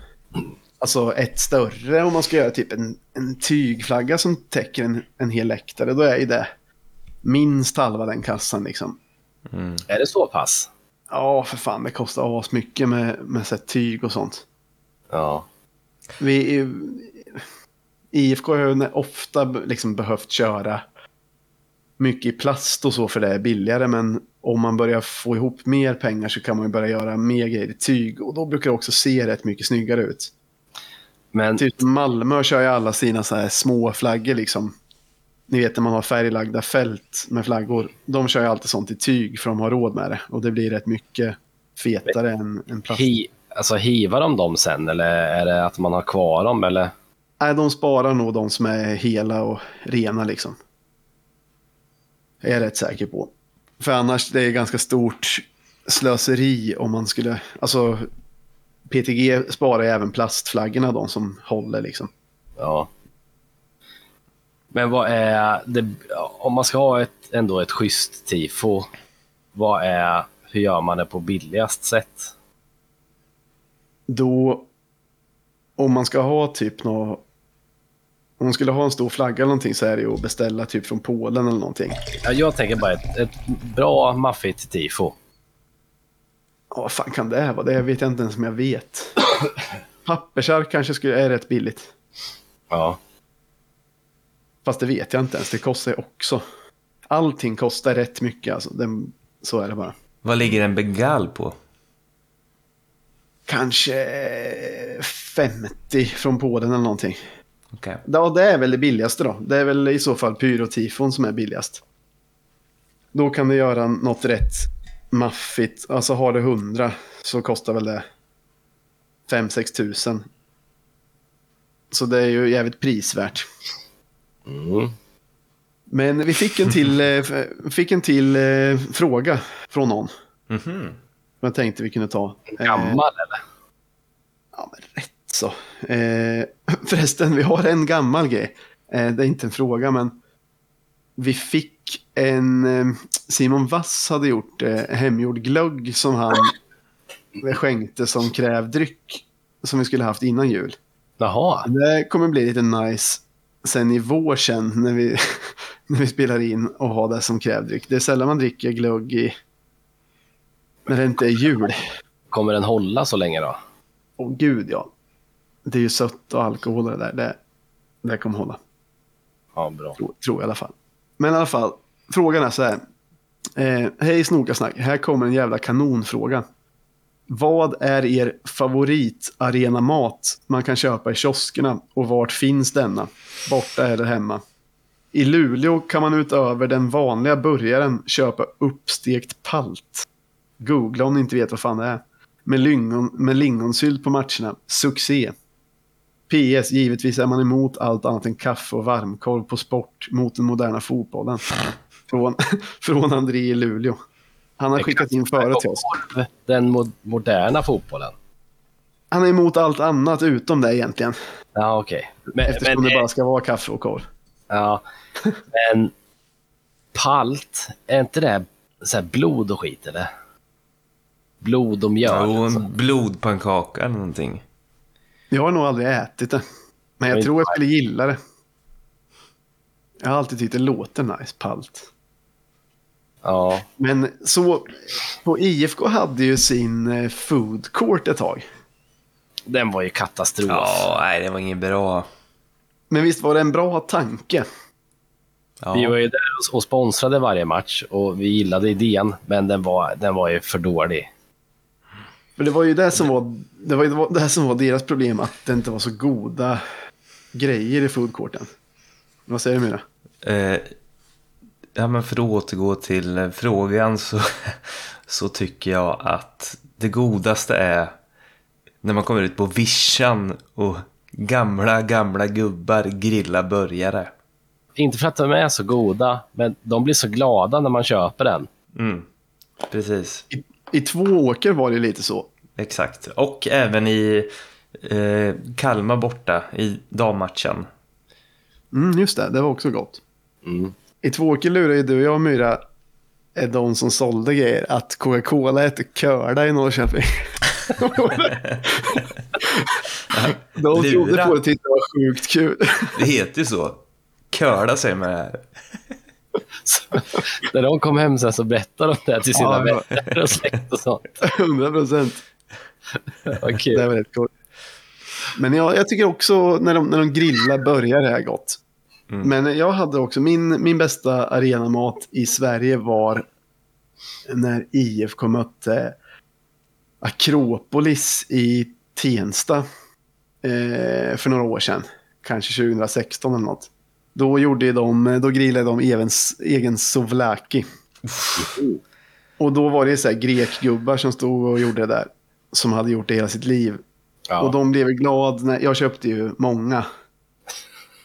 Alltså ett större om man ska göra typ en, en tygflagga som täcker en, en hel läktare. Då är ju det minst halva den kassan liksom. Är det så pass? Ja, för fan, det kostar asmycket med, med så tyg och sånt. Ja. Vi, IFK har ju ofta liksom behövt köra mycket i plast och så för det är billigare. Men om man börjar få ihop mer pengar så kan man ju börja göra mer grejer i tyg. Och då brukar det också se rätt mycket snyggare ut. Men Typ Malmö kör ju alla sina så här små flaggor liksom. Ni vet när man har färglagda fält med flaggor. De kör ju alltid sånt i tyg för de har råd med det. Och det blir rätt mycket fetare än, än plast. hi, alltså, hivar de dem sen eller är det att man har kvar dem? Eller? Nej, de sparar nog de som är hela och rena liksom. Jag är rätt säker på. För annars det är ganska stort slöseri om man skulle... Alltså, PTG sparar ju även plastflaggorna, de som håller liksom. Ja. Men vad är det, om man ska ha ett, ändå ett schysst tifo, vad är, hur gör man det på billigast sätt? Då, om man ska ha typ nå Om man skulle ha en stor flagga eller någonting så är det ju att beställa typ från Polen eller någonting. Ja, jag tänker bara ett, ett bra maffigt tifo. Ja, vad fan kan det vara? Det vet jag inte ens om jag vet. Pappersark kanske skulle, är rätt billigt. Ja. Fast det vet jag inte ens. Det kostar ju också. Allting kostar rätt mycket. Alltså. Den, så är det bara. Vad ligger en bengal på? Kanske 50 från Polen eller någonting. Okej. Ja, det är väl det billigaste då. Det är väl i så fall pyrotifon som är billigast. Då kan du göra något rätt maffigt. Alltså har du 100 så kostar väl det 5-6 tusen. Så det är ju jävligt prisvärt. Mm. Men vi fick en till, eh, fick en till eh, fråga från någon. Mhm. Som jag tänkte vi kunde ta. Eh, Gammal eller? Ja, men rätt så. Eh, förresten, vi har en gammal grej. Eh, det är inte en fråga, men vi fick en... Eh, Simon Vass hade gjort eh, hemgjord glögg som han skänkte som krävdryck. Som vi skulle haft innan jul. Jaha. Det kommer bli lite nice sen i vår sen när vi, när vi spelar in och har det som krävdryck. Det är sällan man dricker glögg i... När det inte är jul. Kommer den hålla så länge då? Åh gud ja. Det är ju sött och alkohol och det där. Det, det kommer hålla. Ja, bra. Tror, tror jag i alla fall. Men i alla fall. Frågan är så här. Eh, Hej Snokasnack. Här kommer en jävla kanonfråga. Vad är er favoritarenamat man kan köpa i kioskerna och vart finns denna? Borta eller hemma? I Luleå kan man utöver den vanliga burgaren köpa uppstekt palt. Googla om ni inte vet vad fan det är. Med, lingon, med lingonsylt på matcherna. Succé. PS. Givetvis är man emot allt annat än kaffe och varmkorv på sport mot den moderna fotbollen. Från, från André i Luleå. Han har skickat in före till oss. Den mo moderna fotbollen? Han är emot allt annat utom det egentligen. Ja, okej. Men, Eftersom men, det bara ska vara kaffe och korv. ja, men palt, är inte det så här blod och skit eller? Blod och mjöl? Jo, alltså. en blodpannkaka eller någonting. Jag har nog aldrig ätit det. Men jag Men- tror jag skulle gilla det. Jag har alltid tyckt det låter nice, palt. Ja, Men så, på IFK hade ju sin eh, food court ett tag. den var ju katastrof. Ja, nej, det var inget bra. Men visst var det en bra tanke? Ja. Vi var ju där och- sponsrade varje match och vi gillade idén, men den var, den var ju för dålig. För det var ju det som var, det var, det här som var deras problem, att det inte var så goda grejer i foodcourten. Vad säger du Myra? Eh, ja, men för att återgå till eh, frågan så, så tycker jag att det godaste är när man kommer ut på vischan och gamla, gamla gubbar grillar burgare. Inte för att de är så goda, men de blir så glada när man köper den. Mm, precis. I, I två åker var det lite så. Exakt. Och även i eh, Kalmar borta i dammatchen. Mm, just det, det var också gott. Mm. I två åker lurade ju du och jag Myra, är de som sålde grejer, att Coca-Cola äter curda i Norrköping. de trodde på det tyckte det var sjukt kul. Det heter ju så. Curda säger man här. Så, när de kom hem sen så berättade de det till sina Ja, vänner och släkt och sånt. 100 procent. Kul. Det var rätt coolt. Men jag, jag tycker också när de, när de grillar börjar det här gott. Mm. Men jag hade också, min, min bästa arenamat i Sverige var när IFK mötte Akropolis i Tensta eh, för några år sedan. Kanske 2016 eller något. Då, gjorde de, då grillade de evens, egen souvlaki. Och då var det så här grekgubbar som stod och gjorde det där. Som hade gjort det hela sitt liv. Ja. Och de blev glad när, jag köpte ju många.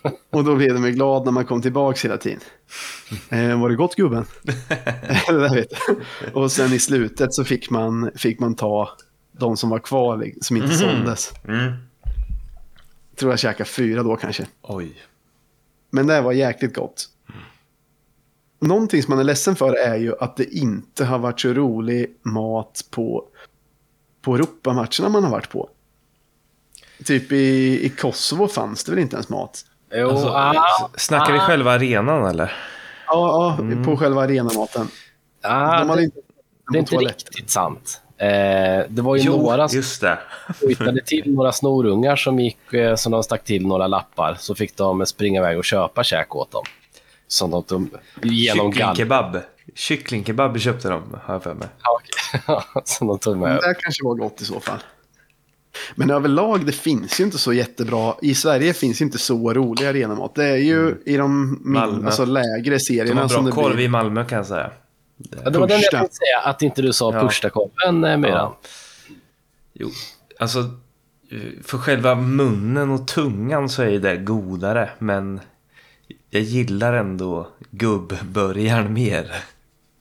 Och då blev de ju glad när man kom tillbaka hela tiden. Eh, var det gott gubben? det vet. Och sen i slutet så fick man, fick man ta de som var kvar, som inte såldes. Mm. Tror jag käkade fyra då kanske. Oj. Men det var jäkligt gott. Någonting som man är ledsen för är ju att det inte har varit så rolig mat på, på Europamatcherna man har varit på. Typ i, i Kosovo fanns det väl inte ens mat? Jo, Alltså, ah, Snackar vi ah, själva arenan eller? Ja, ja på själva arenamaten. ah, De det, inte det är inte riktigt sant. Eh, det var ju några som just det. hittade till några snorungar som gick, eh, som de stack till några lappar. Så fick de springa iväg och köpa käk åt dem. Som de tog genom. Kycklingkebab. Kycklingkebab köpte de, har jag för mig. Ja, okej. som de tog med. Det kanske var gott i så fall. Men överlag, det finns ju inte så jättebra. I Sverige finns ju inte så rolig arenamat. Det är ju i de Malmö. alltså, lägre De serierna har som bra det korv blir. i Malmö kan jag säga. Ja, det var den jag tänkte säga, att inte du sa Ja. Purstakorven, eh, Myran. Ja. Jo, alltså för själva munnen och tungan så är ju det godare. Men jag gillar ändå gubbburgaren mer.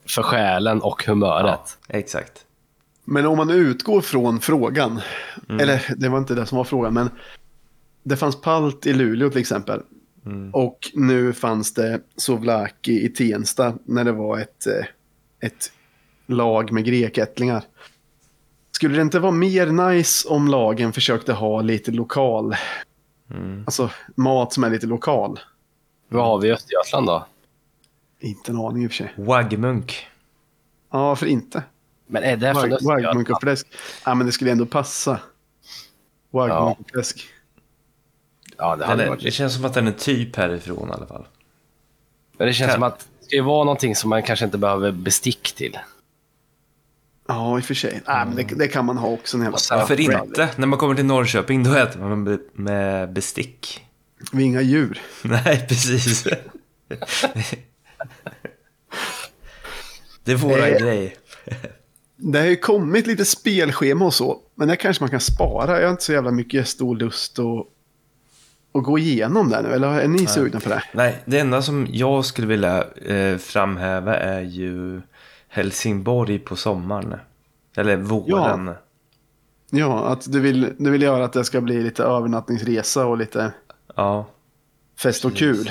För själen och humöret. Exakt. Men om man utgår från frågan, Mm. eller det var inte det som var frågan, men det fanns palt i Luleå till exempel. Mm. Och nu fanns det souvlaki i Tensta när det var ett, eh, ett lag med grekättlingar. Skulle det inte vara mer nice om lagen försökte ha lite lokal, Mm. alltså mat som är lite lokal? Vad har vi i Östergötland då? Inte en aning i och för sig. Waggmunk. Ja, för inte. Men är det från och Östergötland? fläsk. Ja, men det skulle ändå passa. Waggmunk och fläsk. Ja, det Den hade är, varit det känns som att den är typ härifrån i alla fall. Men det känns Kan- som att det ska ju vara någonting som man kanske inte behöver bestick till. Ja, i och för sig. Nej, men det, det kan man ha också. En jävla Varför inte? När man kommer till Norrköping då äter man med, med bestick. Vi är inga djur. Nej, precis. Det är våra Eh. grej. Det har ju kommit lite spelschema och så. Men det kanske man kan spara. Jag har inte så jävla mycket stor lust att, att gå igenom det nu. Eller är ni sugna på det? Nej, det enda som jag skulle vilja eh, framhäva är ju Helsingborg på sommaren. Eller våren. Ja, att du vill, du vill göra att det ska bli lite övernattningsresa och lite Ja. fest och kul.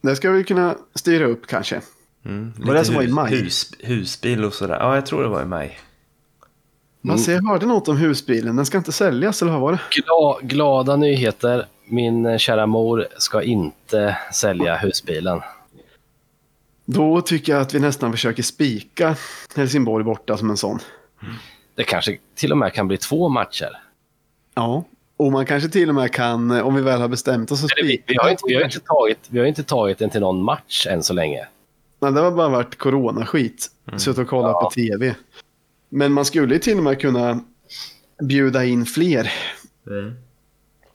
Det ska vi kunna styra upp kanske. Mm. Var det som var i maj? Hus, husbil och sådär. Ja, jag tror det var i maj. Man ser, jag hörde något om husbilen. Den ska inte säljas, eller vad var det? Gla, glada nyheter. Min eh, kära mor ska inte sälja husbilen. Då tycker jag att vi nästan försöker spika Helsingborg borta som en sån. Det kanske till och med kan bli två matcher. Ja, Och man kanske till och med kan, eh, om vi väl har bestämt oss, att Eller Vi, vi, har inte, vi, har inte tagit, vi har inte tagit den till någon match än så länge. Nej, det har bara varit coronaskit. Mm. Suttit och kollat Ja. på tv. Men man skulle ju till och med kunna bjuda in fler.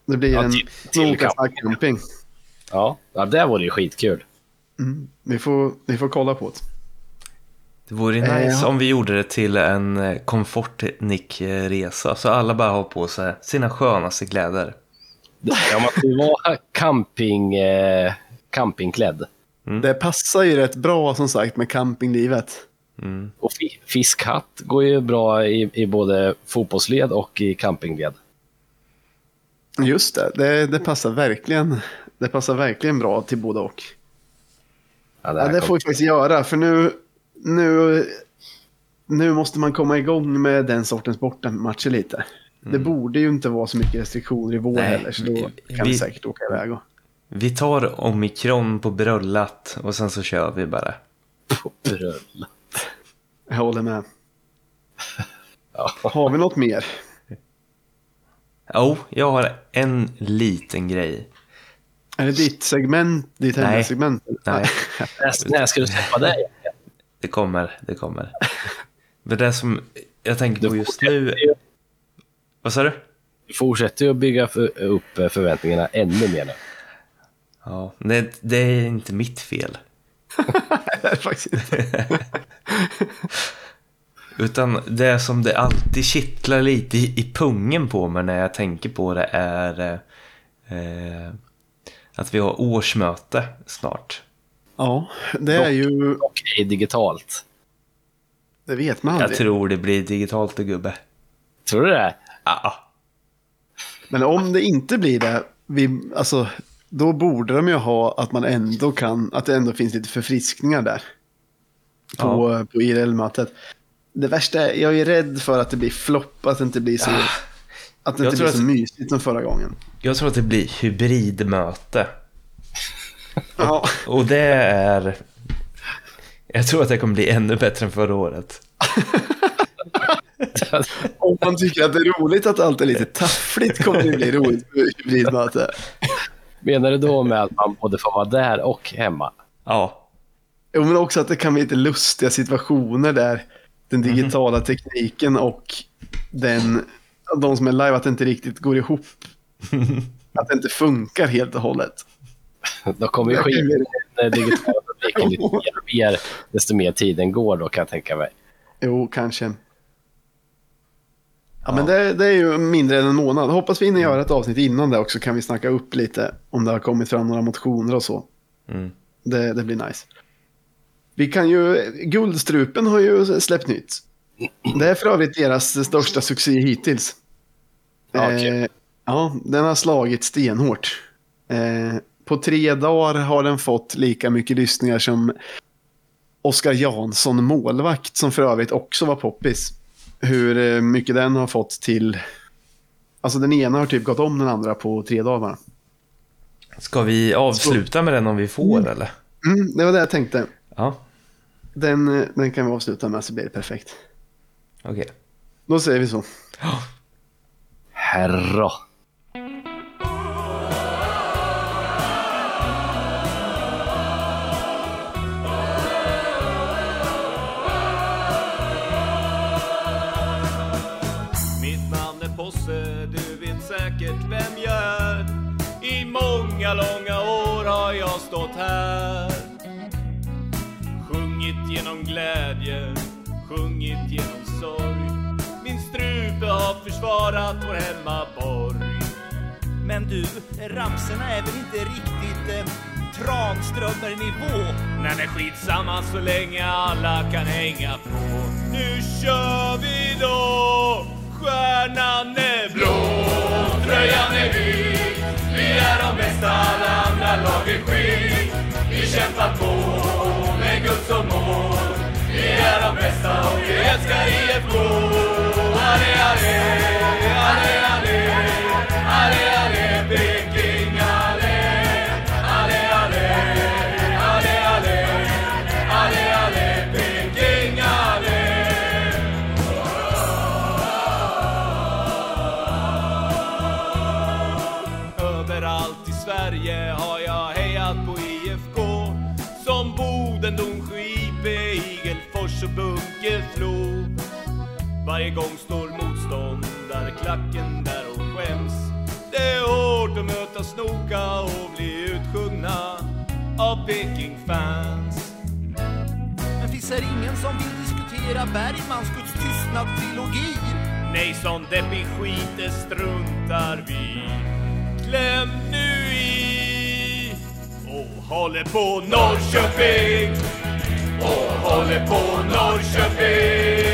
Det blir Ja, en Nokas camping. Ja, ja det vore ju skitkul. Mm. Vi, får, vi får kolla på det. Det vore ju nice ja. om vi gjorde det till en eh, komfortnick-resa. Så alla bara har på sig sina skönaste kläder. Ja, man får ju vara camping, eh, campingklädd. Det passar ju rätt bra som sagt med campinglivet. Mm. Och fi- fiskhatt går ju bra i, i både fotbollsled och i campingled. Just det, det, det passar verkligen. Det passar verkligen bra till både och. Ja, Ja, här det får vi faktiskt göra, för nu, nu, nu måste man komma igång med den sortens bortamatcher lite. Det borde ju inte vara så mycket restriktioner i vår Nej, heller, så då kan vi vi- säkert åka iväg. Och... Vi tar omikron på bröllat och sen så kör vi bara. på bröll. Jag håller med. Ja. Har vi något mer? Jo, jag har en liten grej. Är det ditt segment, ditt Nej. hemmasegment? Nej, När, ska du släppa det? det kommer, det kommer. Men det som jag tänker på just nu... Vad sa du? Du fortsätter ju att bygga upp förväntningarna ännu mer nu. Ja, det, det är inte mitt fel. det är faktiskt inte. Utan det som det alltid kittlar lite i, i pungen på mig när jag tänker på det är eh, att vi har årsmöte snart. Ja, det är ju... Okej, digitalt. Det vet man Jag aldrig. tror det blir digitalt och gubbe. Tror du det? Ja, Men om det inte blir det, vi, alltså, då borde de ju ha att man ändå kan, att det ändå finns lite förfriskningar där. På, på IRL-mötet. Det värsta är, jag är rädd för att det blir flopp, att det inte blir så, att det Jag inte blir så att- mysigt som förra gången. jag tror att det blir hybridmöte. Ja, Och det är... Jag tror att det kommer bli ännu bättre än förra året. om man tycker att det är roligt att allt är lite taffligt kommer det bli roligt med hybridmöte. Menar du då med att man både får vara där och hemma? Ja, Jo, men också att det kan bli lite lustiga situationer där den Mhm. digitala tekniken och den, de som är live, att det inte riktigt går ihop. Att det inte funkar helt och hållet. Då kommer ju skiten när digitala publiken lite mer, desto mer tiden går då kan jag tänka mig. Jo, kanske. Ja, men det, det är ju mindre än en månad. Hoppas vi hinner göra ett avsnitt innan det också. Kan vi snacka upp lite om det har kommit fram några motioner och så. Mm. Det, det blir nice. Vi kan ju, Guldstrupen har ju släppt nytt. Det är för övrigt deras största succé hittills. Ja, okej. Eh, ja, den har slagit stenhårt. Eh, på tre dagar har den fått lika mycket lyssningar som Oskar Jansson, målvakt, som för övrigt också var poppis. Hur eh, mycket den har fått till... Alltså den ena har typ gått om den andra på tre dagar bara. ska vi avsluta med den om vi får eller? Mm, det var det jag tänkte. Ja, Den, eh, den kan vi avsluta med så blir det perfekt. okej. Då säger vi så. Herra. Säkert vem jag är. I många långa år har jag stått här. Sjungit genom glädje, sjungit genom sorg. Min strupe har försvarat vår hemmaborg. Men du, ramserna är väl inte riktigt eh, Tranströmer-nivå? Nej men skitsamma så länge alla kan hänga på. Nu kör vi då! Stjärnan är blå, tröjan är vit. Vi är de bästa, alla andra lag är skit. Vi kämpar på med guld som mål. Vi är de bästa och vi älskar IFK. Allé, allé, Varje gång står motståndarklacken där och skäms. Det är hårt att möta Snoka och bli utsjungna av Peking-fans. Men finns det ingen som vill diskutera Bergmans Guds tystnad-trilogi? Nej, sån deppig skit det struntar vi Kläm nu i och håller på Norrköping och håller på Norrköping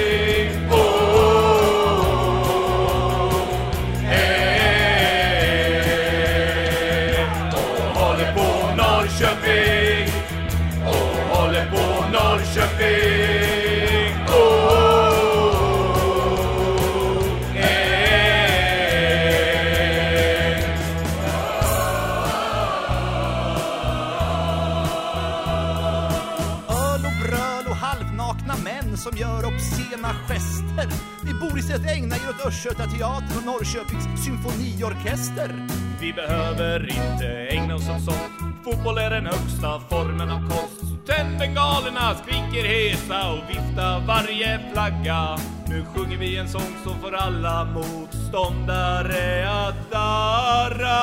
Vi ägnar er åt Östgötateatern och Norrköpings symfoniorkester. Vi behöver inte ägna oss åt sånt. Fotboll är den högsta formen av konst. Så Tänd bengalerna, skriker hesa och vifta varje flagga. Nu sjunger vi en sång som får alla motståndare att darra.